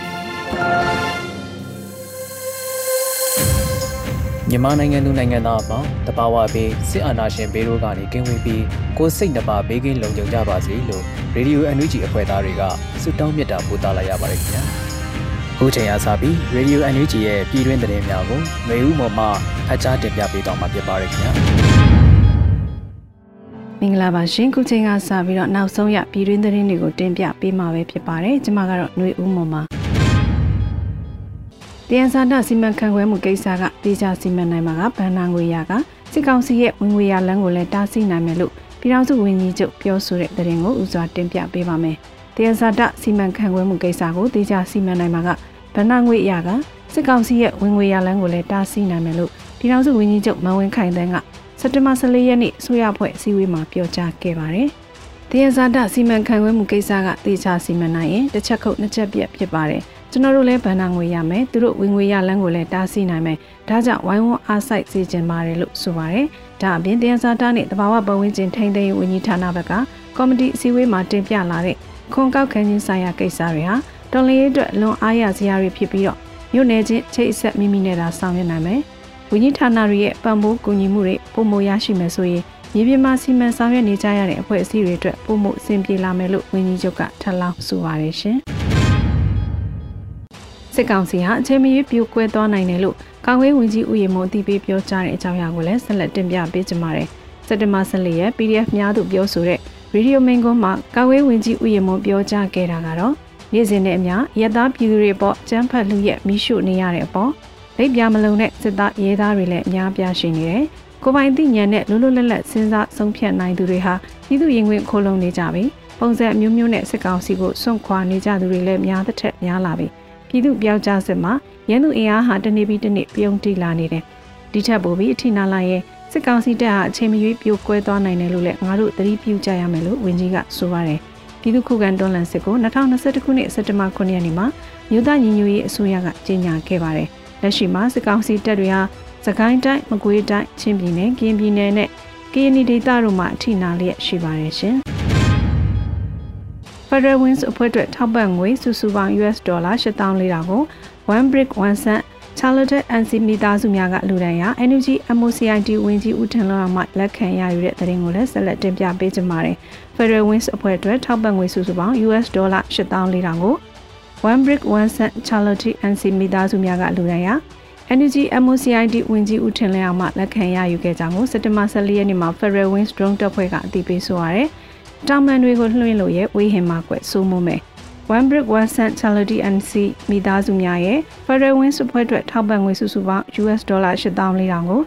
ပြီ မြန်မာနိုင်ငံသူနိုင်ငံသားအပေါင်းတဘာဝဘေးစစ်အာဏာရှင်ဘေးတို့ကနေကင်းဝေးပြီးကိုယ်စိတ်နှပါဘေးကင်းလုံခြုံကြပါစေလို့ရေဒီယို NUG အဖွဲ့သားတွေကဆုတောင်းမေတ္တာပို့သလိုက်ရပါတယ်ခင်ဗျာအခုချိန်ရစပြီးရေဒီယို NUG ရဲ့ပြည်တွင်းသတင်းများကိုမျိုးဦးမော်မှဖတ်ကြားတင်ပြပေးတော့မှာဖြစ်ပါတယ်ခင်ဗျာမင်္ဂလာပါရှင်ခုချိန်ကစပြီးတော့နောက်ဆုံးရပြည်တွင်းသတင်းတွေကိုတင်ပြပေးမှာပဲဖြစ်ပါတယ်ကျွန်မကတော့ຫນွေဦးမော်ပါ တယန်စာဒစီမံခန့်ခွဲမှုကိစ္စကတေချာစီမံနိုင်မှာကဗန္နာငွေရကစစ်ကောင်စီရဲ့ဝင်ငွေရလမ်းကိုလည်းတားဆီးနိုင်မယ်လို့ပြည်ထောင်စုဝန်ကြီးချုပ်ပြောဆိုတဲ့သတင်းကိုဥစွာတင်ပြပေးပါမယ်။တယန်စာဒစီမံခန့်ခွဲမှုကိစ္စကိုတေချာစီမံနိုင်မှာကဗန္နာငွေရကစစ်ကောင်စီရဲ့ဝင်ငွေရလမ်းကိုလည်းတားဆီးနိုင်မယ်လို့ပြည်ထောင်စုဝန်ကြီးချုပ်မန်ဝင်းခိုင်တန်းကစက်တင်ဘာ14ရက်နေ့ဆိုရဖွဲ့အစည်းအဝေးမှာပြောကြားခဲ့ပါတယ်။တယန်စာဒစီမံခန့်ခွဲမှုကိစ္စကတေချာစီမံနိုင်ရင်တစ်ချက်ခုတ်နှစ်ချက်ပြက်ဖြစ်ပါတယ်။ ကျွန်တော်တို့လည်းဗန္နာငွေရမယ်သူတို့ဝင်ငွေရလန်းကိုလည်းတားဆီးနိုင်မယ်ဒါကြောင့်ဝိုင်းဝန်းအားစိုက်စေချင်ပါတယ်လို့ဆိုပါတယ်ဒါအပြင်တရားစာတာနဲ့တဘာဝပတ်ဝန်းကျင်ထိန်းသိမ်းရေးဝန်ကြီးဌာနဘက်ကကော်မတီအစည်းအဝေးမှာတင်ပြလာတဲ့ခွန်ကောက်ခန်းချင်းဆိုင်ရာကိစ္စတွေဟာတော်လေးအတွက်လွန်အားရစရာတွေဖြစ်ပြီးတော့မြို့နယ်ချင်းချိတ်ဆက်မိမိနဲ့သာဆောင်ရွက်နိုင်မယ်ဝန်ကြီးဌာနတွေရဲ့ပံ့ပိုးကူညီမှုတွေပုံမရရှိမယ်ဆိုရင်မြေပြင်မှာစီမံဆောင်ရွက်နေကြရတဲ့အဖွဲ့အစည်းတွေအတွက်ပုံမှုအဆင်ပြေလာမယ်လို့ဝန်ကြီးချုပ်ကထပ်လောင်းဆိုပါတယ်ရှင်။ စစ်ကောင်စီဟာအချိန်မရွေးပြိုကွဲသွားနိုင်တယ်လို့ကာကွယ်ဝင်ကြီးဦးရေမုံအသိပေးပြောကြားတဲ့အကြောင်းအရာကိုလည်းဆက်လက်တင်ပြပေးကြပါမယ်။စက်တင်ဘာ14ရက် PDF များသူပြောဆိုတဲ့ရေဒီယိုမင်းကွန်းမှာကာကွယ်ဝင်ကြီးဦးရေမုံပြောကြားခဲ့တာကတော့နေ့စဉ်နဲ့အမျှရသားပြည်သူတွေပေါ်ကျန်းဖတ်လူရဲ့မိရှုနေရတဲ့အပေါ်လက်ပြမလုံးတဲ့စစ်သားရဲသားတွေလည်းအများပြားရှိနေတယ်။ကိုပိုင်သိဉာဏ်နဲ့လွတ်လွတ်လပ်လပ်စဉ်းစားဆုံးဖြတ်နိုင်သူတွေဟာပြည်သူရင်ခွင်ခိုးလုံနေကြပြီ။ပုံစံအမျိုးမျိုးနဲ့စစ်ကောင်စီကိုစွန့်ခွာနေကြသူတွေလည်းများသက်ထက်များလာပြီ။ ပြည်သူပြောက်ကြားစစ်မှာရန်သူအင်အားဟာတနေ့ပြီးတနေ့ပြုံးတိလာနေတယ်။ဒီထက်ပိုပြီးအထိနာလာရဲ့စစ်ကောင်စီတပ်ဟာအချိန်မရွေးပြိုကွဲသွားနိုင်တယ်လို့လည်းငါတို့သတိပြုကြရမယ်လို့ဝန်ကြီးကဆိုပါတယ်။ပြည်သူ့ခုခံတွန်းလှန်စစ်ကို2021ခုနှစ်စက်တင်ဘာ9ရက်နေ့မှာမြို့သားညီညွတ်ရေးအစိုးရကကြေညာခဲ့ပါတယ်။လက်ရှိမှာစစ်ကောင်စီတပ်တွေဟာစကိုင်းတိုင်းမကွေးတိုင်းချင်းပြည်နယ်ကရင်ပြည်နယ်နဲ့ကရင်ဒေသတို့မှာအထိနာလျက်ရှိပါတယ်ရှင်။ Federal Wings အဖွဲ့အတွက်ထောက်ပံ့ငွေစုစုပေါင်း US ဒေါ်လာ8400ကို One Brick One Cent Charlotte NC မိသားစုများကလူဒဏ်ရ Energy MOCID ဝင်ကြီးဦးထင်လောကမှလက်ခံရယူတဲ့သတင်းကိုလည်းဆက်လက်တင်ပြပေးကြပါမယ်။ Federal Wings အဖွဲ့အတွက်ထောက်ပံ့ငွေစုစုပေါင်း US ဒေါ်လာ8400ကို One Brick One Cent Charlotte NC မိသားစုများကလူဒဏ်ရ Energy MOCID ဝင်ကြီးဦးထင်လျောက်မှလက်ခံရယူခဲ့ကြောင်းကိုစက်တင်ဘာ14ရက်နေ့မှာ Federal Wings Drone တပ်ဖွဲ့ကအသိပေးဆိုရတဲ့ တောင်ပန်တွေကိုလွှင့်လို့ရဲ့ဝေးဟင်မှာကွက်ဆိုးမမယ် One Brick One Cent Charity NC မိသားစုများရဲ့ Federal Wings အဖွဲ့အတွက်ထောက်ပံ့ငွေစုစုပေါင်း US ဒေါ်လာ8400ကို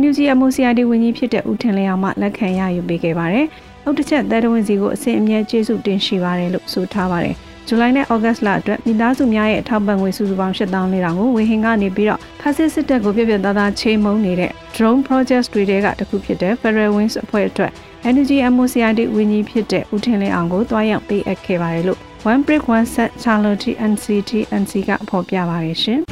NUG MOCID ဝန်ကြီးဖြစ်တဲ့ဦးထင်လျောက်မှလက်ခံရယူပေးခဲ့ပါတယ်။အောက်တစ်ချက်သဲတဝင်းစီကိုအစဉ်အမြဲကျေးဇူးတင်ရှိပါတယ်လို့ဆိုထားပါတယ်။ဇူလိုင်နဲ့ဩဂတ်လအတွက်မိသားစုများရဲ့ထောက်ပံ့ငွေစုစုပေါင်း8400ကိုဝေဟင်ကနေပြီးတော့ဖာစစ်စစ်တပ်ကိုပြပြသားသားချိန်မုံနေတဲ့ drone project တွေတဲကတခုဖြစ်တဲ့ Federal Wings အဖွဲ့အတွက် Energy MOCID ဝင်းကြီးဖြစ်တဲ့ဦးထင်းလင်းအောင်ကိုတွားရောက်ပေးအပ်ခဲ့ပါတယ်လို့ One Brick One Set Charlotte NCT NC ကဖော်ပြပါတယ်ရှင်။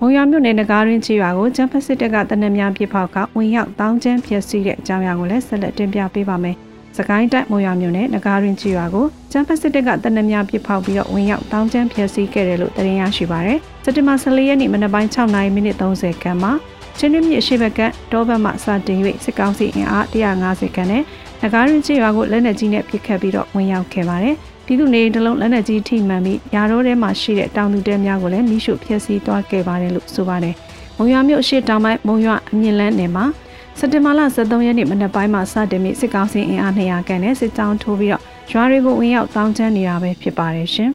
မုံရမြို့နယ်နဂါရင်းချီရွာကိုဂျမ်ဖစစ်တပ်ကတနက်များပြစ်ဖောက်ကဝင်ရောက်တောင်းကျမ်းဖြစ်စီတဲ့အကြောင်းအရာကိုလည်းဆက်လက်တင်ပြပေးပါမယ်။စကိုင်းတိုက်မုံရမြို့နယ်နဂါရင်းချီရွာကိုဂျမ်ဖစစ်တပ်ကတနက်များပြစ်ဖောက်ပြီးတော့ဝင်ရောက်တောင်းကျမ်းဖြစ်စီခဲ့တယ်လို့သတင်းရရှိပါရယ်။စက်တင်ဘာ14ရက်နေ့မနက်ပိုင်း6:30မိနစ်30ခန်းမှာ ချင်းတွင်းမြစ်အရှိဘက်ကတောဘက်မှစတင်၍စစ်ကောင်စီအင်အား150ခန်းနဲ့နဂါးရင်ချေရွာကိုလက်နက်ကြီးနဲ့ပစ်ခတ်ပြီးတော့ဝင်ရောက်ခဲ့ပါတယ်။ပြည်သူနေတလုံးလက်နက်ကြီးထိမှန်ပြီးရာတော့ထဲမှာရှိတဲ့တောင်သူတဲများကိုလည်းမိရှုဖျက်ဆီးသွားခဲ့ပါတယ်လို့ဆိုပါတယ်။မုံရွာမြို့အရှိတောင်ပိုင်းမုံရွာအမြင့်လန်းနယ်မှာစက်တင်ဘာလ23ရက်နေ့မနက်ပိုင်းမှာစတင်ပြီးစစ်ကောင်စီအင်အား200ခန့်နဲ့စစ်ကြောင်းထိုးပြီးတော့ရွာတွေကိုဝင်ရောက်တောင်းချမ်းနေတာပဲဖြစ်ပါတယ်ရှင်။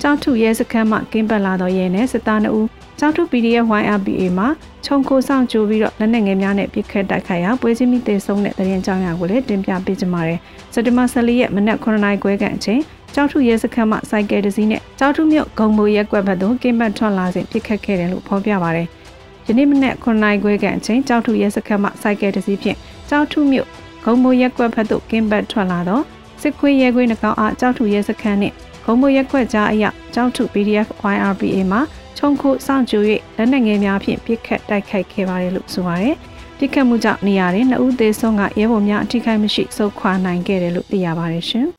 ကြောက်ထုရဲစခန်းမှကင်းပတ်လာတော့ရဲနဲ့စစ်သား2ဦးကြောက်ထု PDF YRPA မှာခြုံခိုဆောင်ကြိုးပြီးတော့လက်နက်ငယ်များနဲ့ပစ်ခတ်တိုက်ခိုက်ရာပွဲချင်းမိသေးဆုံးတဲ့တရင်ကြောင်ရကိုလည်းတင်ပြပေးကြပါမယ်။စက်တင်ဘာ14ရက်မနက်9:00နာရီခွဲခန့်အချိန်ကြောက်ထုရဲစခန်းမှစိုက်ကယ်တစ်စီးနဲ့ကြောက်ထုမြို့ဂုံမိုရဲကွက်ဘက်သို့ကင်းပတ်ထွက်လာစဉ်ပစ်ခတ်ခဲ့တယ်လို့ဖော်ပြပါရယ်။ယနေ့မနက်9:00နာရီခွဲခန့်အချိန်ကြောက်ထုရဲစခန်းမှစိုက်ကယ်တစ်စီးဖြင့်ကြောက်ထုမြို့ဂုံမိုရဲကွက်ဘက်သို့ကင်းပတ်ထွက်လာတော့စစ်ခွေးရဲခွေးနှကောင်အားကြောက်ထုရဲစခန်းနှင့်ဂုံမိုရဲကွက်ကြားအရကြောက်ထု PDF YRPA မှာ ခြုံခိုစောင့်ကြို၍လက်နက်ငယ်များဖြင့်ပစ်ခတ်တိုက်ခိုက်ခဲ့ပါတယ်လို့ဆိုပါတယ်။ပစ်ခတ်မှုကြောင့်နေရာတွင်နှစ်ဦးသေဆုံးကရဲဘော်များအထိခိုက်မရှိစုခွာနိုင်ခဲ့တယ်လို့သိရပါတယ်ရှင်။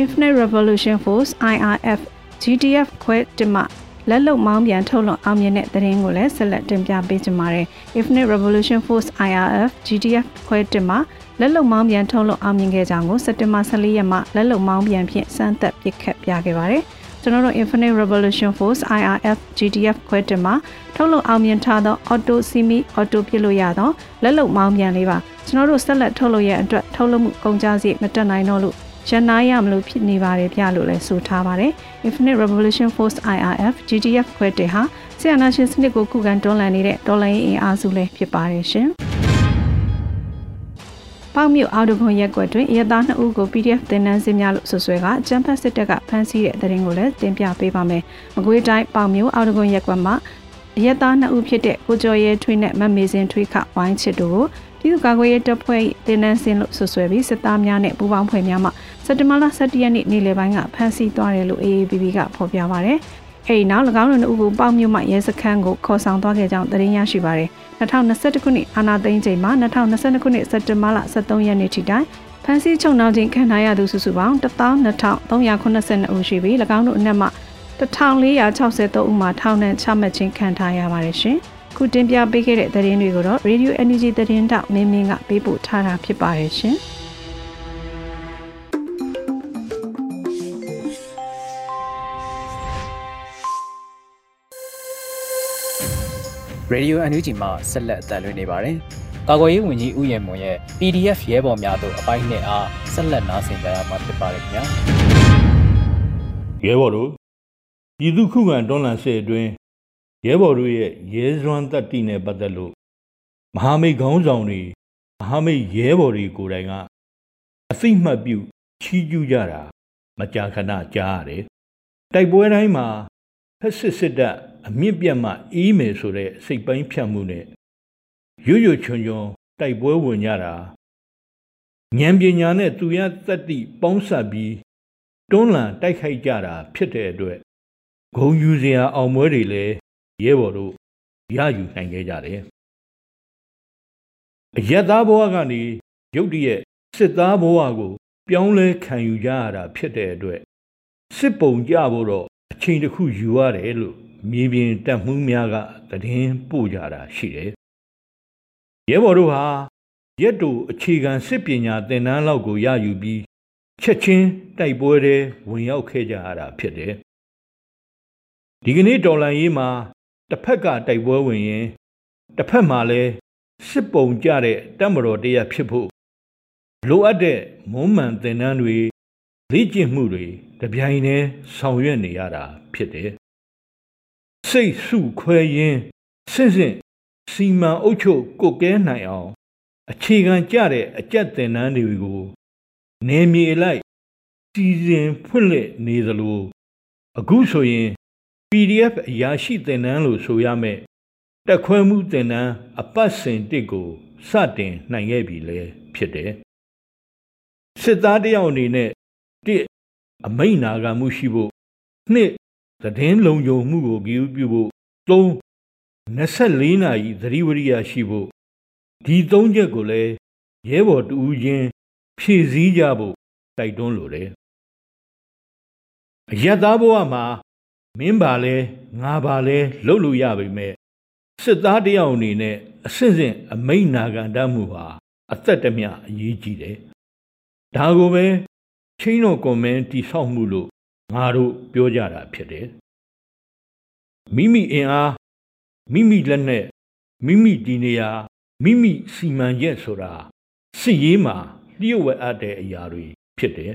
Infinite Revolution Force IRF GDF ခွဲတင်မှလက်လုံမောင်းပြန်ထုတ်လွှင့်အောင်မြင်တဲ့သတင်းကိုလည်းဆက်လက်တင်ပြပေးကြပါမယ်။ Infinite Revolution Force IRF GDF ခွဲတင်မှလက်လုံမောင်းပြန်ထုတ်လွှင့်အောင်မြင်ခဲ့ကြောင်းကိုစက်တင်ဘာ14ရက်မှာလက်လုံမောင်းပြန်ဖြင့်စမ်းသပ်ပစ်ခတ်ပြခဲ့ပါတယ်။ ကျွန်တော်တို့ Infinite Revolution Force IRF GDF ခွဲတင်မှာထုတ်လုပ်အောင်မြင်ထားသော Auto Semi Auto ပြလို့ရသောလက်လုံမောင်းပြန်လေးပါကျွန်တော်တို့ဆက်လက်ထုတ်လုပ်ရအတွက်ထုတ်လုပ်မှုကုန်ကျစရိတ်မတက်နိုင်တော့လို့ရန်နာရမလို့ဖြစ်နေပါတယ်ပြလို့လည်းဆိုထားပါတယ် Infinite Revolution Force IRF GDF ခွဲတင်ဟာဆီယနာရှင်စနစ်ကိုခုခံတွန်းလှန်နေတဲ့ဒေါ်လာရင်းအင်အားစုလည်းဖြစ်ပါတယ်ရှင် ပေါက်မြို့အောက်တခွန်ရက်ကွက်တွင်ရဲသား2ဦးကို PDF သင်တန်းစင်းများလို့ဆွဆွဲကအကြမ်းဖက်စစ်တပ်ကဖမ်းဆီးတဲ့တဲ့ရင်ကိုလည်းတင်ပြပေးပါမယ်။မကွေးတိုင်းပေါက်မြို့အောက်တခွန်ရက်ကွက်မှာရဲသား2ဦးဖြစ်တဲ့ကိုကျော်ရဲထွေးနဲ့မမေစင်ထွေးခဝိုင်းချစ်တို့ကိုပြည်သူ့ကာကွယ်ရေးတပ်ဖွဲ့သင်တန်းစင်းလို့ဆွဆွဲပြီးစစ်သားများနဲ့ပူးပေါင်းဖွဲ့များမှစက်တဘာလ17ရက်နေ့နေ့လယ်ပိုင်းကဖမ်းဆီးသွားတယ်လို့ AABB ကဖော်ပြပါဗျ။ အဲဒီနောက်၎င်းတို့အုပ်ကိုပေါက်မြို့မှရဲစခန်းကိုခေါ်ဆောင်သွားခဲ့ကြောင်းသတင်းရရှိပါရယ်2021ခုနှစ်အာဏာသိမ်းချိန်မှာ2022ခုနှစ်စက်တင်ဘာလ23ရက်နေ့ထိတိုင်ဖမ်းဆီးချုပ်နှောင်ခြင်းခံထားရသူစုစုပေါင်း12382ဦးရှိပြီး၎င်းတို့အနက်မှ1463ဦးမှာထောင်ဒဏ်ချမှတ်ခြင်းခံထားရပါတယ်ရှင်။ခုတင်ပြပေးခဲ့တဲ့သတင်းတွေကိုတော့ Radio Energy သတင်းတောက်မင်းမင်းကပေးပို့ထားတာဖြစ်ပါတယ်ရှင်။ Radio NUG မှာဆက်လက်အသံလွှင့်နေပါတယ်။ကာကွယ်ရေးဝန်ကြီးဦးရဲမွန်ရဲ့ PDF ရဲဘော်များတို့အပိုင်းနဲ့အားဆက်လက်နားဆင်ကြရမှာဖြစ်ပါတယ်ခင်ဗျာ။ရဲဘော်တို့ပြည်သူခုခံတွန်းလှန်စစ်အတွင်းရဲဘော်တို့ရဲ့ရဲစွမ်းတက်တီနဲ့ပတ်သက်လို့မဟာမိတ်ခေါင်းဆောင်တွေမဟာမိတ်ရဲဘော်တွေကိုယ်တိုင်ကအသိမှတ်ပြုချီးကျူးကြတာမကြာခဏကြားရတယ်။တိုက်ပွဲတိုင်းမှာဖက်စစ်စစ်တပ် အမြင့်ပြတ်မှအေးမယ်ဆိုတဲ့စိတ်ပိုင်းဖြတ်မှုနဲ့ရွရွချွန်ချွန်တိုက်ပွဲဝင်ကြတာဉာဏ်ပညာနဲ့သူရသတ္တိပေါင်းစပ်ပြီးတွန်းလှန်တိုက်ခိုက်ကြတာဖြစ်တဲ့အတွက်ဂုံယူစရာအောင်ပွဲတွေလည်းရဲဘော်တို့ရယူနိုင်ခဲ့ကြတယ်အယက်သားဘဝကနေရုတ်တရက်စစ်သားဘဝကို ပြောင်းလဲခံယူကြရတာဖြစ်တဲ့အတွက်စစ်ပုံကြဖို့တော့အချိန်တစ်ခုယူရတယ်လို့ မြေပြင်တပ်မှုများကသတင်းပို့ကြတာရှိတယ်။ရဲဘော်တို့ဟာရက်တူအခြေခံစစ်ပညာသင်တန်းလောက်ကိုရယူပြီးချက်ချင်းတိုက်ပွဲတွေဝင်ရောက်ခဲ့ကြရတာဖြစ်တယ်။ဒီကနေ့တော်လန်ရေးမှာတစ်ဖက်ကတိုက်ပွဲဝင်ရင်တစ်ဖက်မှာလည်းစစ်ပုံကြတဲ့တပ်မတော်တရားဖြစ်ဖို့လိုအပ်တဲ့မုံမှန်သင်တန်းတွေလေ့ကျင့်မှုတွေတပြိုင်တည်းဆောင်ရွက်နေရတာဖြစ်တယ် စိတ်စုခွဲရင်းစင့်စင့်စီမံအုပ်ချုပ်ကုတ်ကဲနိုင်အောင်အခြေခံကြတဲ့အကြက်တင်နန်းတွေကိုနေမြေလိုက်စီစဉ်ဖွင့်လှစ်နေသလိုအခုဆိုရင် PDF အရာရှိတင်နန်းလို့ဆိုရမယ်တက်ခွဲမှုတင်နန်းအပတ်စဉ်တစ်ကိုစတင်နိုင်ခဲ့ပြီလေဖြစ်တယ်စစ်သားတယောက်အနေနဲ့တစ်အမိန်နာခံမှုရှိဖို့နှစ် သတင်းလုံခြုံမှုကိုဂရုပြုဖို့၃24နာရီသတိဝရိယရှိဖို့ဒီ၃ချက်ကိုလည်းရဲဘော်တူဦးချင်းဖြည့်ဆည်းကြဖို့တိုက်တွန်းလိုတယ်အယက်သားဘဝမှာမင်းပါလဲငါပါလဲလှုပ်လို့ရပေမဲ့စစ်သားတယောက်အနေနဲ့အဆင့်ဆင့်အမိန်နာခံတတ်မှုဟာအသက်တမျှအရေးကြီးတယ်ဒါကိုပဲချင်းတော်ကွန်မန်တိဆောက်မှုလို့ ငါတို့ပြောကြတာဖြစ်တယ်မိမိအင်အားမိမိလက်နဲ့မိမိဒီနေရာမိမိစီမံရက်ဆိုတာစစ်ရေးမှာလျှို့ဝှက်အပ်တဲ့အရာတွေဖြစ်တယ်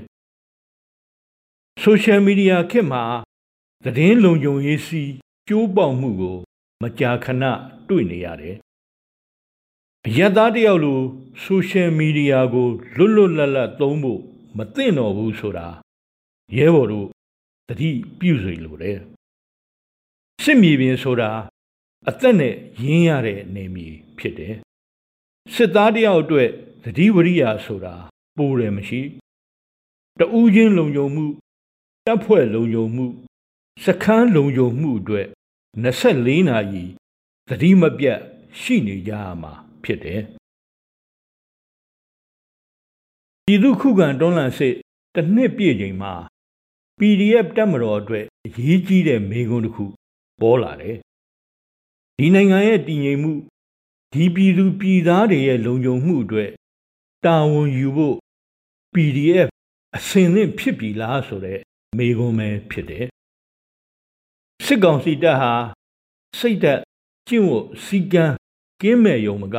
ဆိုရှယ်မီဒီယာခေတ်မှာသတင်းလုံခြုံရေးစီကျိုးပေါက်မှုကို မကြာခဏတွေ့နေရတယ်အယက်သားတယောက်လိုဆိုရှယ်မီဒီယာကိုလွတ်လွတ်လပ်လပ်သုံးဖို့မသင့်တော်ဘူးဆိုတာရဲဘော်တို့ တတိပြုစေလိုတယ်စစ်မြေပြင်ဆိုတာအသက်နဲ့ရင်းရတဲ့နေမြေဖြစ်တယ်စစ်သားတယောက်အတွက်တတိဝရိယဆိုတာပိုတယ်မရှိတူးချင်းလုံခြုံမှုတပ်ဖွဲ့လုံခြုံမှုစခန်းလုံခြုံမှုအတွက်24နာရီသတိမပြတ်ရှိနေကြရမှာဖြစ်တယ်ပြည်သူခုခံတွန်းလှန်စစ်တစ်နှစ်ပြည့်ချိန်မှာ PDF တက်မတော်အတွက်အရေးကြီးတဲ့မေခွန်းတစ်ခုပေါ်လာတယ်ဒီနိုင်ငံရဲ့တည်ငြိမ်မှုဒီပြည်သူပြည်သားတွေရဲ့လုံခြုံမှုအတွက်တာဝန်ယူဖို့ PDF အစင်သင့်ဖြစ်ပြီလားဆိုတဲ့မေခွန်းပဲဖြစ်တယ်စစ်ကောင်စီတပ်ဟာစိတ်သက်ကျင့်ဝတ်စီကံကင်းမဲ့ယုံမက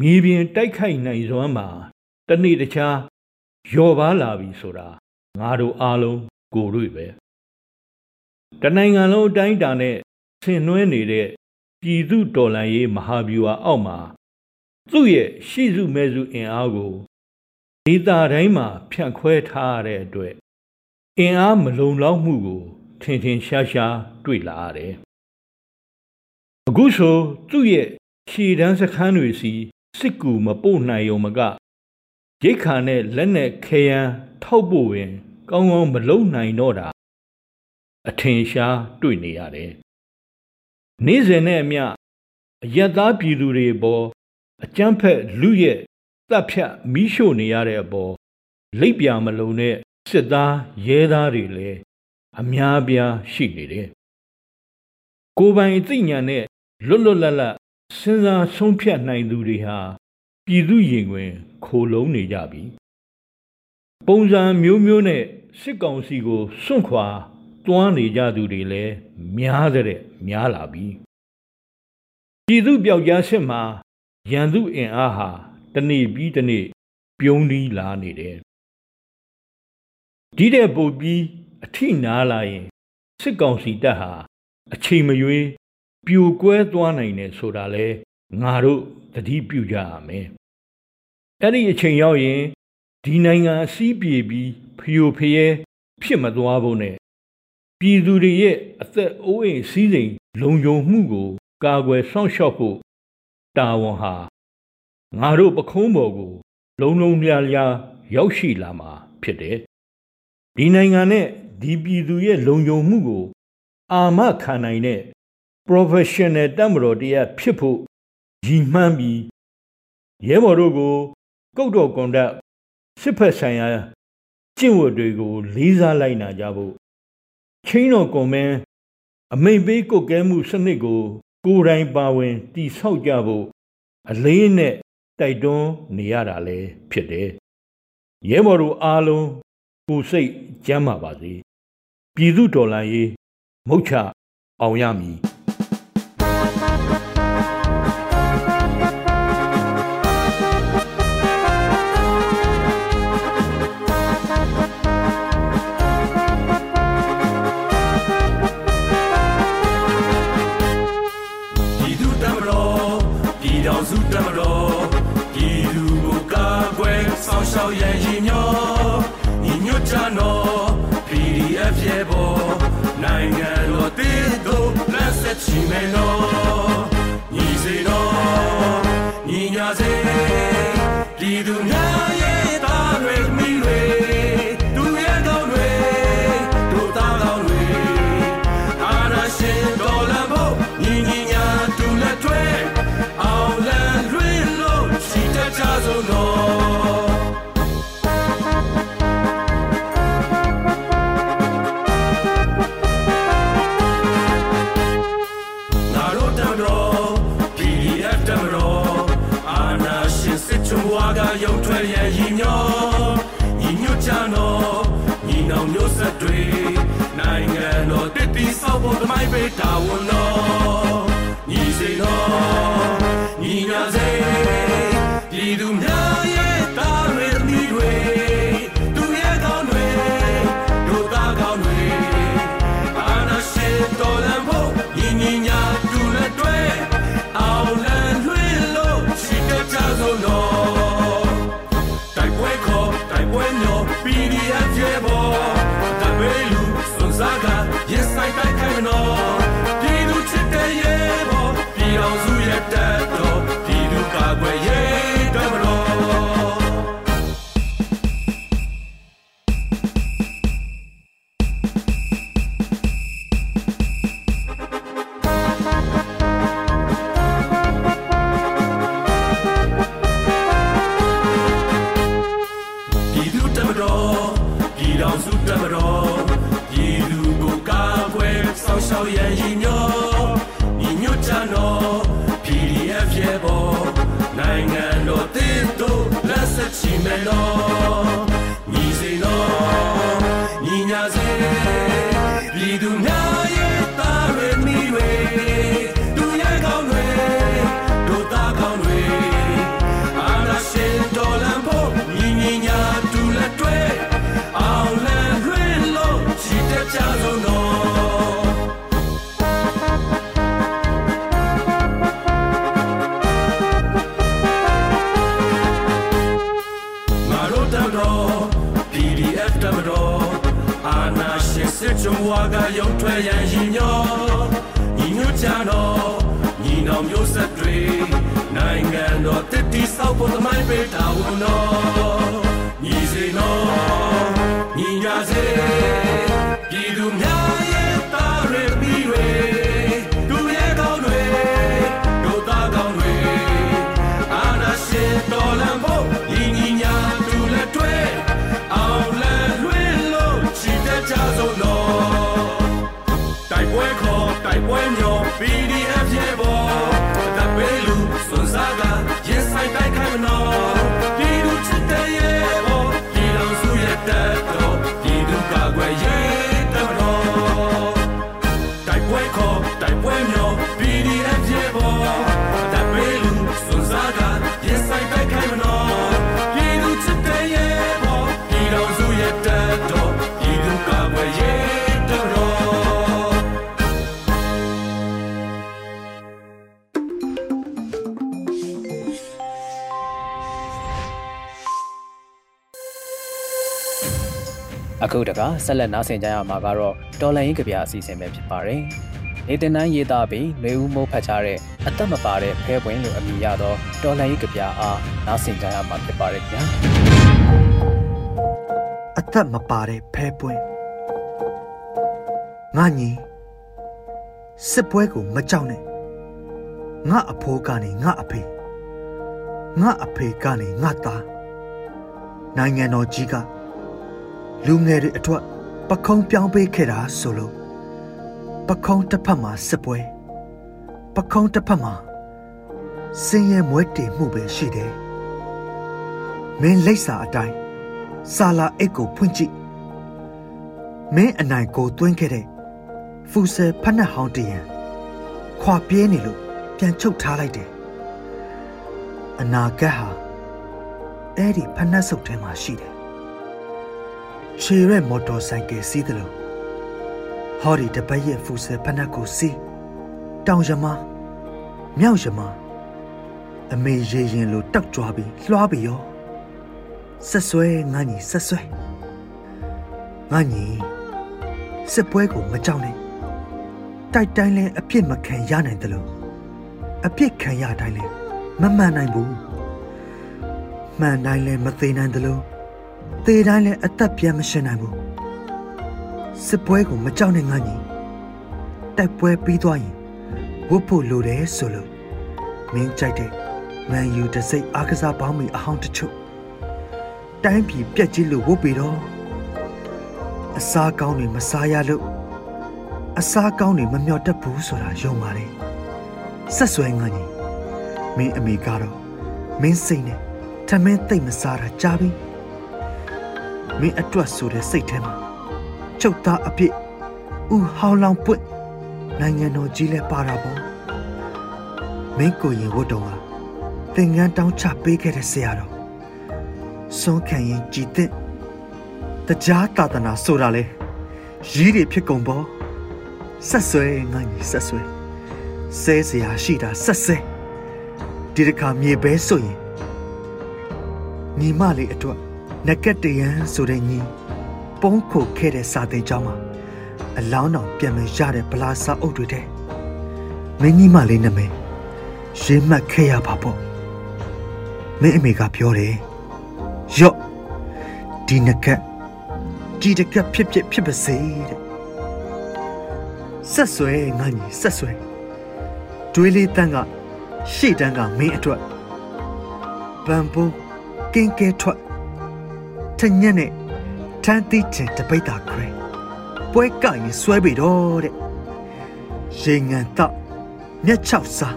မြေပြင်တိုက်ခိုက်နိုင်စွမ်းမှာတနေ့တခြားယော်ပါလာပြီဆိုတာငါတို့အားလုံး ကိုယ်တွေ့ပဲတနိုင်ငံလုံးအတိုင်းအတာနဲ့ဆင်နွှဲနေတဲ့ပြည်သူတော်လှန်ရေးမဟာဗျူဟာအောက်မှာသူ့ရဲ့ရှိစုမဲစုအင်အားကိုဒေသတိုင်းမှာဖြန့်ခွဲထားရတဲ့အတွက်အင်အားမလုံလောက်မှုကို ထင်ထင်ရှားရှားတွေ့လာရတယ်။အခုဆိုသူ့ရဲ့ခြေတန်းစခန်းတွေစီစစ်ကူမပို့နိုင်ုံမကရိတ်ခါနဲ့လက်နဲ့ခဲယမ်းထောက်ဖို့ရင် ကောင်းကောင်းမလုံနိုင်တော့တာအထင်ရှားတွေ့နေရတယ်။နေ့စဉ်နဲ့အမျှအယက်သားပြည်သူတွေပေါ်အကြမ်းဖက်လူရဲ့တပ်ဖြတ်မိရှို့နေရတဲ့အပေါ်လိပ်ပြမလုံတဲ့စစ်သားရဲသားတွေလည်းအများပြားရှိနေတယ်။ကိုပိုင်သိညာနဲ့လွတ်လွတ်လပ်လပ်စဉ်းစားဆုံးဖြတ်နိုင်သူတွေဟာပြည်သူရင်တွင်ခိုလုံးနေကြပြီ။ ပုံစံမျိုးမျိုးနဲ့စစ်ကောင်စီကိုစွန့်ခွာတွန်းနေကြသူတွေလည်းများတဲ့များလာပြီ။ပြည်သူပြောက်ကြားစစ်မှာရန်သူအင်အားဟာတနေ့ပြီးတနေ့ပြုံးပြီးလာနေတယ်ဒီတဲ့ပုတ်ပြီးအထိနာလာရင်စစ်ကောင်စီတပ်ဟာအချိန်မရွေးပြိုကွဲသွားနိုင်တယ်ဆိုတာလဲငါတို့သတိပြုကြရမယ်အဲ့ဒီအချိန်ရောက်ရင် ဒီနိုင်ငံအစည်းပြေပြီးဖျို့ဖျဲဖြစ်မသွားဖို့နဲ့ပြည်သူတွေရဲ့အသက်အိုးအိမ်စီးစိမ်လုံခြုံမှုကို ကာကွယ်စောင့်ရှောက်ဖို့တာဝန်ဟာငါတို့ပခုံးပေါ်ကို လုံလုံလျားလျားရောက်ရှိလာမှာဖြစ်တယ်ဒီနိုင်ငံနဲ့ဒီပြည်သူရဲ့လုံခြုံမှုကို အာမခံနိုင်တဲ့ professional တမတော်တရားဖြစ်ဖို့ရည်မှန်းပြီးရဲဘော်တို့ကို ကုတ်တော်ကွန်ဒတ် စစ်ဖက်ဆိုင်ရာကျင့်ဝတ်တွေကို လေးစားလိုက်နာကြဖို့ချင်းတော်ကွန်မန်းအမိန်ပေးကုတ်ကဲမှုစနစ်ကို ကိုယ်တိုင်ပါဝင်တိဆောက်ကြဖို့အလေးနဲ့တိုက်တွန်းနေရတာလည်းဖြစ်တယ်ရဲဘော်တို့အားလုံးကိုစိတ်ကျမ်းမာပါစေပြည်သူတော်လှန်ရေးမုတ်ချအောင်ရမည် ရောက်ရန်ရည်ညောညီညွတ်ချနော် PDF ရဲ့ပေါ်နိုင်ငံတော်တည်တော်လက်ဆက်ချီမယ်နော် င်မျိုးဆက်တွေနိုင်ငံတော်တည်တည်ဆောက်ဖို့တမိုင်းပေးတာဝန်တော်ညီစိတော်ညီညာစေ တို ကရုံထွက်ရန်ရင်ညောညီညွတ်ကြတော့ညီနောင်မျိုးဆက်တွေနိုင်ငံတော်တည်တည်ဆောက်ဖို့သမိုင်းပေးတာဝန်တော်ညီစေနော်ညီညာစေပြည်သူများ ခေါ်တို အခုတကဆက်လက်နားဆင်ကြရမှာကတော့တော်လိုင်းရင်ကြပြအစီအစဉ်ပဲဖြစ်ပါတယ်။နေတင်တိုင်းရေးသားပြီးနှွေဦးမိုးဖတ်ထားတဲ့အသက်မပါတဲ့ဖဲပွင့်လို့အမည်ရသောတော်လိုင်းရင်ကြပြအားနားဆင်ကြရမှာဖြစ်ပါတယ်ခင်ဗျာအသက်မပါတဲ့ဖဲပွင့်ငါညီစစ်ပွဲကိုမကြောက်နဲ့ငါအဖိုးကနေငါအဖေငါအဖေကနေငါသားနိုင်ငံတော်ကြီးက လူငယ်တွေအထွတ်ပခုံးပြောင်းပေးခဲ့တာဆိုလို့ပခုံးတစ်ဖက်မှာစစ်ပွဲပခုံးတစ်ဖက်မှာစင်ရဲမွဲတေမှုပဲရှိတယ်မင်းလိပ်စာအတိုင်းစာလာအိတ်ကိုဖွင့်ကြည့်မင်းအနိုင်ကိုသွင်းခဲ့တဲ့ဖူဆယ်ဖက်နှက်ဟောင်းတရံခွာပြေးနေလို့ပြန်ချုပ်ထားလိုက်တယ်အနာဂတ်ဟာအဲ့ဒီဖက်နှက်စုပ်ထဲမှာရှိတယ် ခြေရဲမော်တော်ဆိုင်ကယ်စီးတယ်လို့ဟောဒီတပတ်ရဲ့ဖူဆယ်ဖက်နှက်ကိုစီးတောင်ရမမြောက်ရမအမေရေရင်လိုတောက်ကြွားပြီးလွှားပြီးရောဆက်ဆွဲငါညီဆက်ဆွဲငါညီစစ်ပွဲကိုမကြောက်နဲ့တိုက်တိုင်းလဲအပြစ်မခံရနိုင်တယ်လို့အပြစ်ခံရတိုင်းလဲမမှန်နိုင်ဘူးမှန်တိုင်းလဲမသေးနိုင်တယ်လို့ သေတိုင်းလဲအသက်ပြန်မရှင်နိုင်ဘူးစစ်ပွဲကိုမကြောက်နဲ့ငါညီတိုက်ပွဲပြီးသွားရင်ဝတ်ဖို့လိုတယ်ဆိုလို့မင်းကြိုက်တဲ့မန်ယူတစ်စိတ်အားကစားပေါင်းမီအဟောင်းတချို့တိုင်းပြည်ပြက်ကြီးလို့ဝုတ်ပြီတော့အစားကောင်းတွေမစားရလို့အစားကောင်းတွေမမျှော်တတ်ဘူးဆိုတာယုံပါလေဆက်ဆွဲငါညီမင်းအမေကတော့မင်းစိတ်နဲ့ထမင်းသိမ့်မစားတာကြားပြီ မင်းအတွက်ဆိုတဲ့စိတ်ထဲမှာချုပ်သားအပြစ်ဥဟောင်းလောင်ပွင့်နိုင်ငံတော်ကြီးလဲပါတာပေါ့မင်းကိုရင်ဝတ်တော်ကသင်္ကန်းတောင်းချပေးခဲ့တဲ့ဆရာတော်ဆုံးခံရင်ကြည်တဲ့တရားတာသနာဆိုတာလေရီးတွေဖြစ်ကုန်ပေါ့ဆက်ဆွဲငါညီဆက်ဆွဲဆဲစရာရှိတာဆက်ဆဲဒီတစ်ခါမြေပဲဆိုရင်ညီမလေးအတွက် နကက်တရန်ဆိုတဲ့ညီပုံးခုခဲ့တဲ့စာသင်ကျောင်းမှာအလောင်းတော်ပြန်မရတဲ့ဗလာစာအုပ်တွေတဲ့မင်းကြီးမလေးနာမည်ရေးမှတ်ခဲ့ရပါပေါ့မင်းအမေကပြောတယ်ရော့ဒီနကက်ဒီတကက်ဖြစ်ဖြစ်ဖြစ်ပါစေတဲ့ဆက်ဆွဲငါညီဆက်ဆွဲတွေးလေးတန်းကရှေ့တန်းကမင်းအတွက်ဘန်ပုံးကင်းကဲထွက် ထညက်နဲ့ထန်းသီးချင်တပိတ်တာခွဲပွဲကရင်ဆွဲပြီတော့တဲ့ရေငန်တော့မျက်ချောက်စား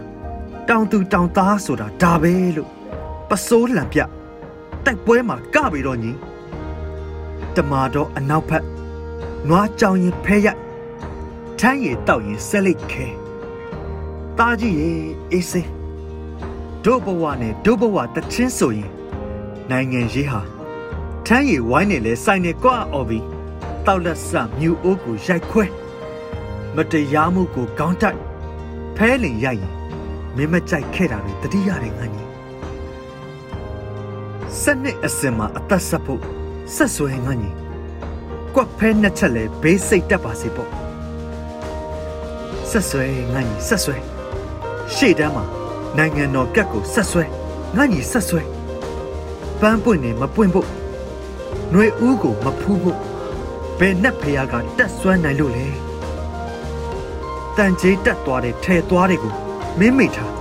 တောင်သူတောင်သားဆိုတာဒါပဲလို့ပစိုးလံပြတိုက်ပွဲမှာကပြီတော့ညီတမာတော့အနောက်ဖက်နွားကြောင်ရင်ဖဲရိုက်ထမ်းရည်တောက်ရင်ဆက်လိုက်ခဲတားကြီးရေအေးစေးဒုဘဝနဲ့ဒုဘဝတချင်းဆိုရင်နိုင်ငံရေးဟာ ထမ်းရည်ဝိုင်းနဲ့လဲစိုင်နေကွာအော်ပြီးတောက်လက်ဆမြူအိုးကိုရိုက်ခွဲမတရားမှုကိုကောင်းတိုက်ဖဲလင်ရိုက်ရင်မင်းမကြိုက်ခဲ့တာတွေတတိရတယ်ငါကြီးစနစ်အစင်မှာအသက်ဆက်ဖို့ဆက်ဆွဲငါကြီးကွက်ဖဲနှစ်ချက်လဲဘေးစိတ်တက်ပါစေပေါ့ဆက်ဆွဲငါကြီးဆက်ဆွဲရှေ့တန်းမှာနိုင်ငံတော်ကတ်ကိုဆက်ဆွဲငါကြီးဆက်ဆွဲပန်းပွင့်နေမပွင့်ဖို့ ຫນွေဦးကိုမဖူးဖို့ဘယ်နဲ့ဖះကတက်ဆွမ်းနိုင်လို့လဲတန်ကြီးတက်သွားတဲ့ထဲသွားတွေကိုမင်းမိထား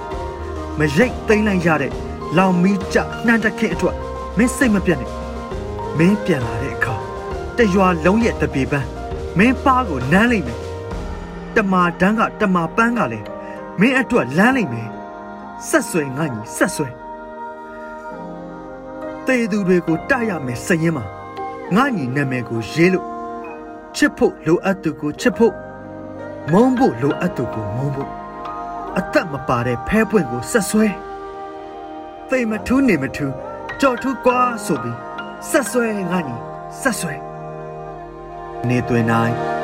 မရိတ်သိမ့်လိုက်ရတဲ့လောင်မီးကြနှမ်းတခင်းအတွက်မင်းစိတ်မပြတ်နဲ့မင်းပြန်လာတဲ့အခါတရွာလုံးရဲ့တပြေပန်းမင်းပါကိုနမ်းလိုက်မယ်တမာတန်းကတမာပန်းကလည်းမင်းအတွက်လမ်းလိုက်မယ်ဆက်ဆွဲငါညီဆက်ဆွဲတေသူတွေကိုတရမယ်စရင်မှာ ငါညီနာမည်ကိုရေးလို့ချစ်ဖို့လိုအပ်သူကိုချစ်ဖို့မုန်းဖို့လိုအပ်သူကိုမုန်းဖို့အသက်မပါတဲ့ဖဲပွင့်ကိုဆက်ဆွဲသိမထူးနေမထူးကြော်ထူးကွာဆိုပြီးဆက်ဆွဲငါညီဆက်ဆွဲနေသွင်းနိုင်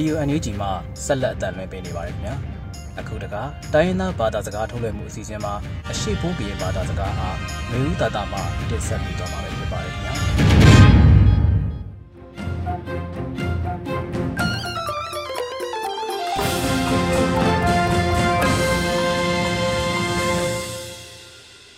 ရေဒီယို NUG မှာဆက်လက်အသံလွှင့်ပေးနေပါတယ်ခင်ဗျာအခုတကတိုင်းရင်းသားဘာသာစကားထုတ်လွှင့်မှုအစီအစဉ်မှာအရှိဖုံးပြေဘာသာစကားအားမျိုးသားတာမှတင်ဆက်ပြီးတော့မှာဖြစ်ပါတယ်ခင်ဗျာ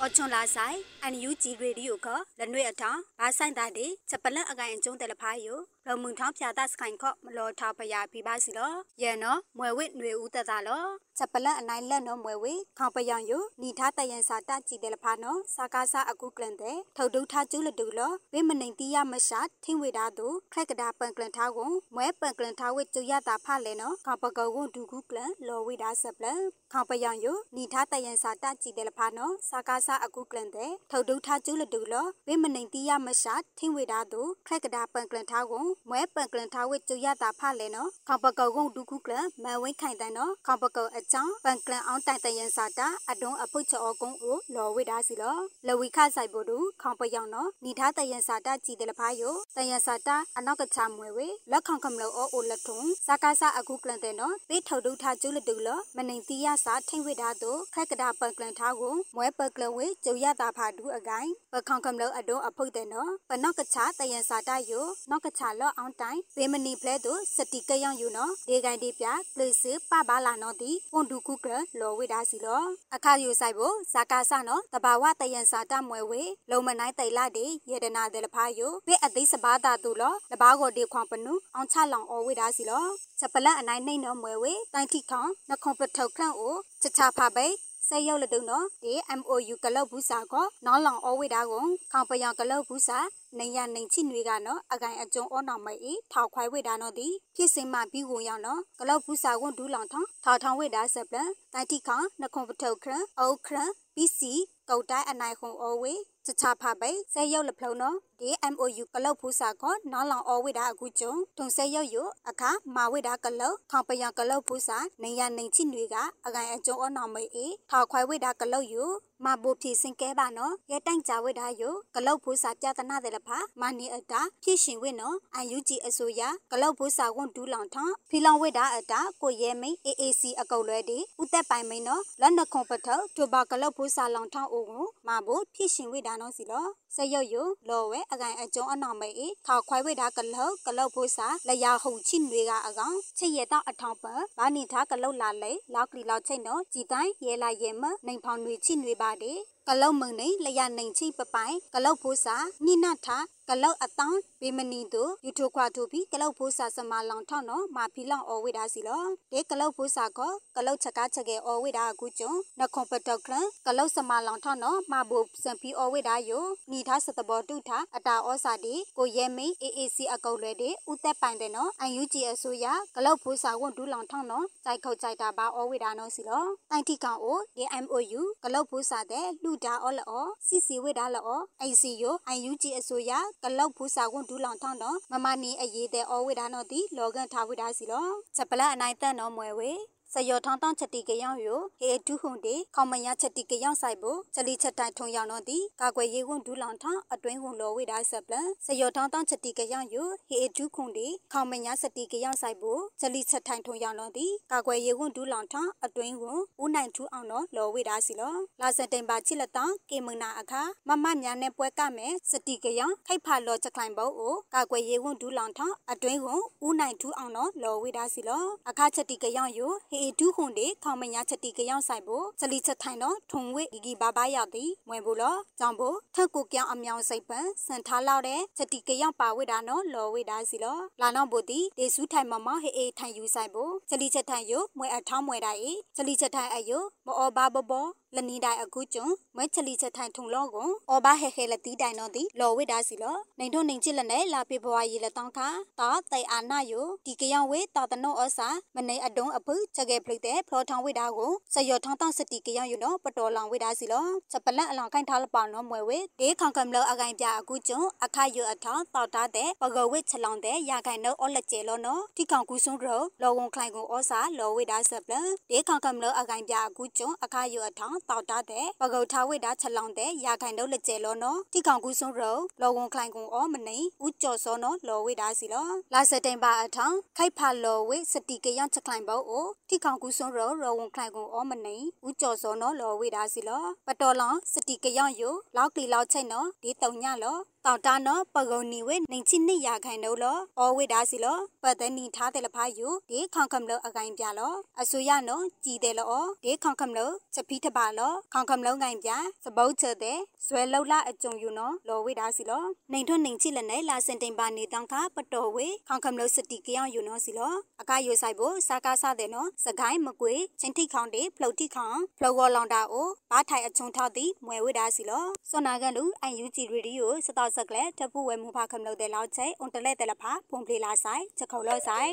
အချွန်လာဆိုင်အန်ယူဂျီရေဒီယိုကလနွေအထောင်ဘာဆိုင်တာဒီချက်ပလန့်အကိုင်အကျုံးတယ်လဖာယိုလမှုန်ထောင်းဖြာတစခိုင်ခော့မလော်ထားဖယာပြပါစီလောရဲနော်မွယ်ဝစ်ຫນွေဦးတသားလောချက်ပလန့်အနိုင်လက်နော်မွယ်ဝစ်ခေါပယောင်ယိုနီထားတယန်စာတကြည်တယ်လဖာနော်စာကားစာအခုကလန်တဲ့ထုတ်ဒုထားကျူးလတူလောဝိမနိုင်တီးရမရှာထင်းဝေတာသူခရက်ကဒါပန်ကလန်ထားကိုမွဲပန်ကလန်ထားဝစ်ကျူရတာဖလဲနော်ခေါပကောကိုဒူခုကလန်လော်ဝေတာဆက်ပလန်ခေါပယောင်ယိုနီထားတယန်စာတကြည်တယ်လဖာနော်စာကားစာအခုကလန်တဲ့ထုတ်ဒုထားကျူးလတူလောဝိမနိုင်တီးရမရှာထင်းဝေတာသူခရက်ကဒါပန်ကလန်ထားကိုမွဲပန်ကလန်ထားဝစ်ကျူရတာဖလဲနော်ခေါပကောကိုဒူခုကလန်မန်ဝင်းခိုင်တန်နော်ခေါပကောအချောင်းပန်ကလန်အောင်တိုင်တယန်စာတာအတွန်းအပုတ်ချောကုန်းကိုလော်ဝိတာစီလောလဝီခဆိုင်ပို့တူခေါပယောင်နော်နီထားတယန်စာတာကြည်တယ်လဖာယိုတယန်စာတာအနောက်ကချမွေဝေလက်ခေါကမလို့အိုလက်ထုံစာကားစာအခုကလန်တဲ့နော်ပေးထုတ်ဒုထားကျူးလတူလောမနိုင်တီးရစာထိမ့်ဝိတာတို့ခက်ကဒါပန်ကလန်ထားကိုမွဲပကလဝေကျုံရတာဖာဒူအကိုင်ပခေါကမလို့အတွန်းအဖုတ်တဲ့နော်ပနောက်ကချတယန်စာတာယိုနောက်ကချလော့အောင်တိုင်ဘေမနီဖလဲတို့စတီကယောင်ယူနော်ဒေဂိုင်ဒီပြပလစ်စပပါလာနော်တီပွန်ဒူကုကလော်ဝိတာစီလောအခါယူဆိုင်ဖို့ဇာကာဆနော်တဘာဝတယန်စာတမွဲဝေလုံမနိုင်တိုင်လာဒီယေဒနာတယ်လဖာယိုဘေအသိစဘာတာတူလောလဘာကိုဒီခွန်ပနုအောင်ချလောင်အော်ဝိတာစီလောချက်ပလက်အနိုင်နှိမ့်နော်မွဲဝေတိုင်တိခေါနှခွန်ပထုတ်ခန့်အိုချချဖာပိ ဆဲရောက်လတုံနော်ဒီ MOU ကလောက်ဘူးစာကောနောင်းလောင်အဝိဒါကိုခေါပယံကလောက်ဘူးစာနေရနေချိနွေကနော်အကိုင်အကျုံအောနောက်မိုက်ထောက်ခွိုင်ဝိဒါနော်ဒီဖြစ်စင်မပြီးကိုရောက်နော်ကလောက်ဘူးစာဝန်ဒူးလောင်ထောင်းထောက်ထောင်းဝိဒါဆက်ပလန်တိုင်တိခါနခုံပထုတ်ခရအုတ်ခရပီစီကောက်တိုင်းအနိုင်ခုံအဝေးချချဖပိဆဲရောက်လဖလုံးနော် ဒီ MOU ကလောက်ဖူးစာကောနောင်းလောင်အဝိဒါအခုကျုံထုံဆဲရောက်ရအခါမာဝိဒါကလောက်ခေါပယံကလောက်ဖူးစာနေရနေချိနွေကအကိုင်အကျုံအနောက်မိုက်အေထောက်ခွိုင်ဝိဒါကလောက်ယူမဘိုဖြည့်စင်ကဲပါနော်ရဲတိုင်ကြဝိဒါယကလောက်ဖူးစာပြတနာတယ်လဖာမနီအတာဖြည့်ရှင်ဝိနော်အန်ယူဂျီအစိုးရကလောက်ဖူးစာဝန်ဒူးလောင်ထဖီလောင်ဝိဒါအတာကိုရဲမိန် AAC အကုတ်လွဲဒီဥသက်ပိုင်မိန်နော်လက်နခုံပထောက်ထိုဘာကလောက်ဖူးစာလောင်ထအိုကိုမဘိုဖြည့်ရှင်ဝိဒါနော်စီလော စရုပ်ယလောဝဲအကိုင်အကျုံအနောက်မိတ်ထောက်ခွိုင်ဝိဒါကလောက်ကလောက်ဖူးစာလျာဟုံချိနွေကအကောင်ချစ်ရတော့အထောင်ပဘာနိထားကလောက်လာလေလောက်ကလီလောက်ချိတ်နော်ကြည်တိုင်းရဲလာရဲမနိုင်ဖောင်နွေချိနွေပါတဲ့ကလောက်မုံနေလျာနိုင်ချိပပိုင်ကလောက်ဖိုးစာနိနထ ကလောက်အတောင်းဘေမနီတို့ယူထိုခွာထိုပြီးကလောက်ဖိုးစာစမလောင်ထောင်းနော်မာဖီလောင်အော်ဝိဒါစီလောဒေကလောက်ဖိုးစာကကလောက်ချက်ကားချက်ကေအော်ဝိဒါအခုကျုံနခွန်ပတောက်ခရကလောက်စမလောင်ထောင်းနော်မာဘူစံဖီအော်ဝိဒါယိုနီထားစတဘောတုထအတာဩစာဒီကိုရဲမိန် AAC အကုတ်လွဲဒီဥသက်ပိုင်တဲ့နော်အန်ယူဂျီအစိုးရကလောက်ဖိုးစာဝန်ဒူးလောင်ထောင်းနော်စိုက်ခုတ်ကြိုက်တာပါအော်ဝိဒါနော်စီလောတိုင်တီကောင်အိုဒီ MOU ကလောက်ဖိုးစာတဲ့လူတာအော်လောစီစီဝိဒါလော ICU အန်ယူဂျီအစိုးရကလောက်ဖိုးစာဝန်ဒူးလောင်ထောင်းနော်မမနီအရေးတဲ့အော်ဝိဒါနော်ဒီလောကန်ထားဝိဒါစီလောချက်ပလအနိုင်တက်နော်မွယ်ဝေ စယောထောင်းတောင်းချက်တီကယောင်ယိုဟေတူဟုန်တေခေါမရချက်တီကယောင်ဆိုင်ဖို့ချက်လီချက်တိုင်ထုံယောင်တော့ဒီကာကွယ်ရေးဝန်ဒူးလောင်ထောင်းအတွင်းဝန်လောဝိဒါဆက်ပလန်စယောထောင်းတောင်းချက်တီကယောင်ယိုဟေတူခုန်တေခေါမရစတီကယောင်ဆိုင်ဖို့ချက်လီချက်တိုင်ထုံယောင်တော့ဒီကာကွယ်ရေးဝန်ဒူးလောင်ထောင်းအတွင်းဝန်ဦးနိုင်ထူးအောင်တော့လောဝိဒါစီလောလာစတင်ပါချစ်လက်တောင်းကေမနာအခါမမညာနဲ့ပွဲကမယ်စတီကယောင်ခိတ်ဖာလောချက်ခိုင်ဖို့ကိုကာကွယ်ရေးဝန်ဒူးလောင်ထောင်းအတွင်းဝန်ဦးနိုင်ထူးအောင်တော့လောဝိဒါစီလောအခါချက်တီကယောင်ယိုဟေဒူးခွန်တေခေါမညာချက်တီကယောင်ဆိုင်ဖို့စလီချက်ထိုင်တော့ထုံဝိဂီဂီဘာဘာရသည်မွေဘူးလောကြောင့်ဖို့ထက်ကိုပြောင်းအမြောင်စိတ်ပန်စန်ထားလောက်တဲ့ချက်တီကယောင်ပါဝိတာနော်လော်ဝိတာစီလောလာနောက်ဖို့တီဒေစုထိုင်မမဟေအေထိုင်ယူဆိုင်ဖို့စလီချက်ထိုင်ယိုမွေအထောင်းမွေတာအေစလီချက်ထိုင်အယိုမောဘာဘဘော လနီတိုင်အခုကျုံမွဲချလီချက်ထိုင်ထုံလောကိုအော်ဘာဟဲဟဲလတီတိုင်တော့ဒီလော်ဝိတာစီလောနေတို့နေချစ်လက်နဲ့လာပြဘွားရီလက်တောင်းခါတာတိုင်အာနာယိုဒီကယောင်ဝေတာတနောဩစာမနေအတုံးအဖုချက်ကေဖလိတဲ့ဖလောထောင်းဝိတာကိုဆယောထောင်းတောင်းစတီကယောင်ယိုနော်ပတော်လောင်ဝိတာစီလောချက်ပလက်အလောင်ခိုင်ထားလပောင်နော်မွဲဝေဒေခေါင်ကံလောအကိုင်ပြအခုကျုံအခါယိုအထောင်းတောက်တာတဲ့ပကောဝိချလောင်တဲ့ရာခိုင်နောအော်လက်ကျဲလောနော်ဒီကောင်ကူဆုံးရောလောဝန်ခလိုင်ကိုဩစာလောဝိတာဆက်ပလဒေခေါင်ကံလောအကိုင်ပြအခုကျုံအခါယိုအထောင်းတောက်တာတဲ့ပကုတ်ထားဝိတာချက်လောင်တဲ့ရာခိုင်တော့လက်ကျဲလောနော်တိကောင်ကူဆုံးရောလောဝန်ခလိုင်ကွန်အောမနေဦးကျော်စောနော်လောဝိတာစီလောလာစတိန်ပါအထောင်ခိုက်ဖာလောဝိစတိကရချက်ခိုင်ဘောအိုတိကောင်ကူဆုံးရောလောဝန်ခလိုင်ကွန်အောမနေဦးကျော်စောနော်လောဝိတာစီလောပတော်လောင်စတိကရယိုလောက်ကလီလောက်ချိတ်နော်ဒီတုံညလောတောက်တာနော်ပဂုံနီဝဲနေချိနိရာခိုင်တော့လောအောဝိဒါစီလောပတ်တဲ့နီထားတယ်လဖာယူဒီခေါင်ခမ်လောအကိုင်ပြလောအဆူရနော်ကြည်တယ်လောဒီခေါင်ခမ်လောချက်ဖီးတပါလောခေါင်ခမ်လောငိုင်ပြစပုတ်ချက်တဲ့ဇွဲလောက်လာအကြုံယူနော်လောဝိဒါစီလောနေထွန်းနေချိလက်နဲ့လာစင်တင်ပါနေတောင်ခပတော်ဝေခေါင်ခမ်လောစတီကြောင်ယူနော်စီလောအကယူဆိုင်ဖို့စာကားစားတယ်နော်စကိုင်းမကွေချင်းထိခေါင်တေဖလုတ်ထိခေါင်ဖလောကောလောင်တာအိုဘာထိုင်အချုံထောက်သည်မွဲဝိဒါစီလောစောနာကန်လူအန်ယူဂျီရေဒီယိုစတော့ဆက်ကလက်တပူဝဲမူဖာခမလို့တဲ့လောက်ချေအွန်တလက်တယ်လဖာဖုန်ပလီလာဆိုင်ချက်ခုံလို့ဆိုင်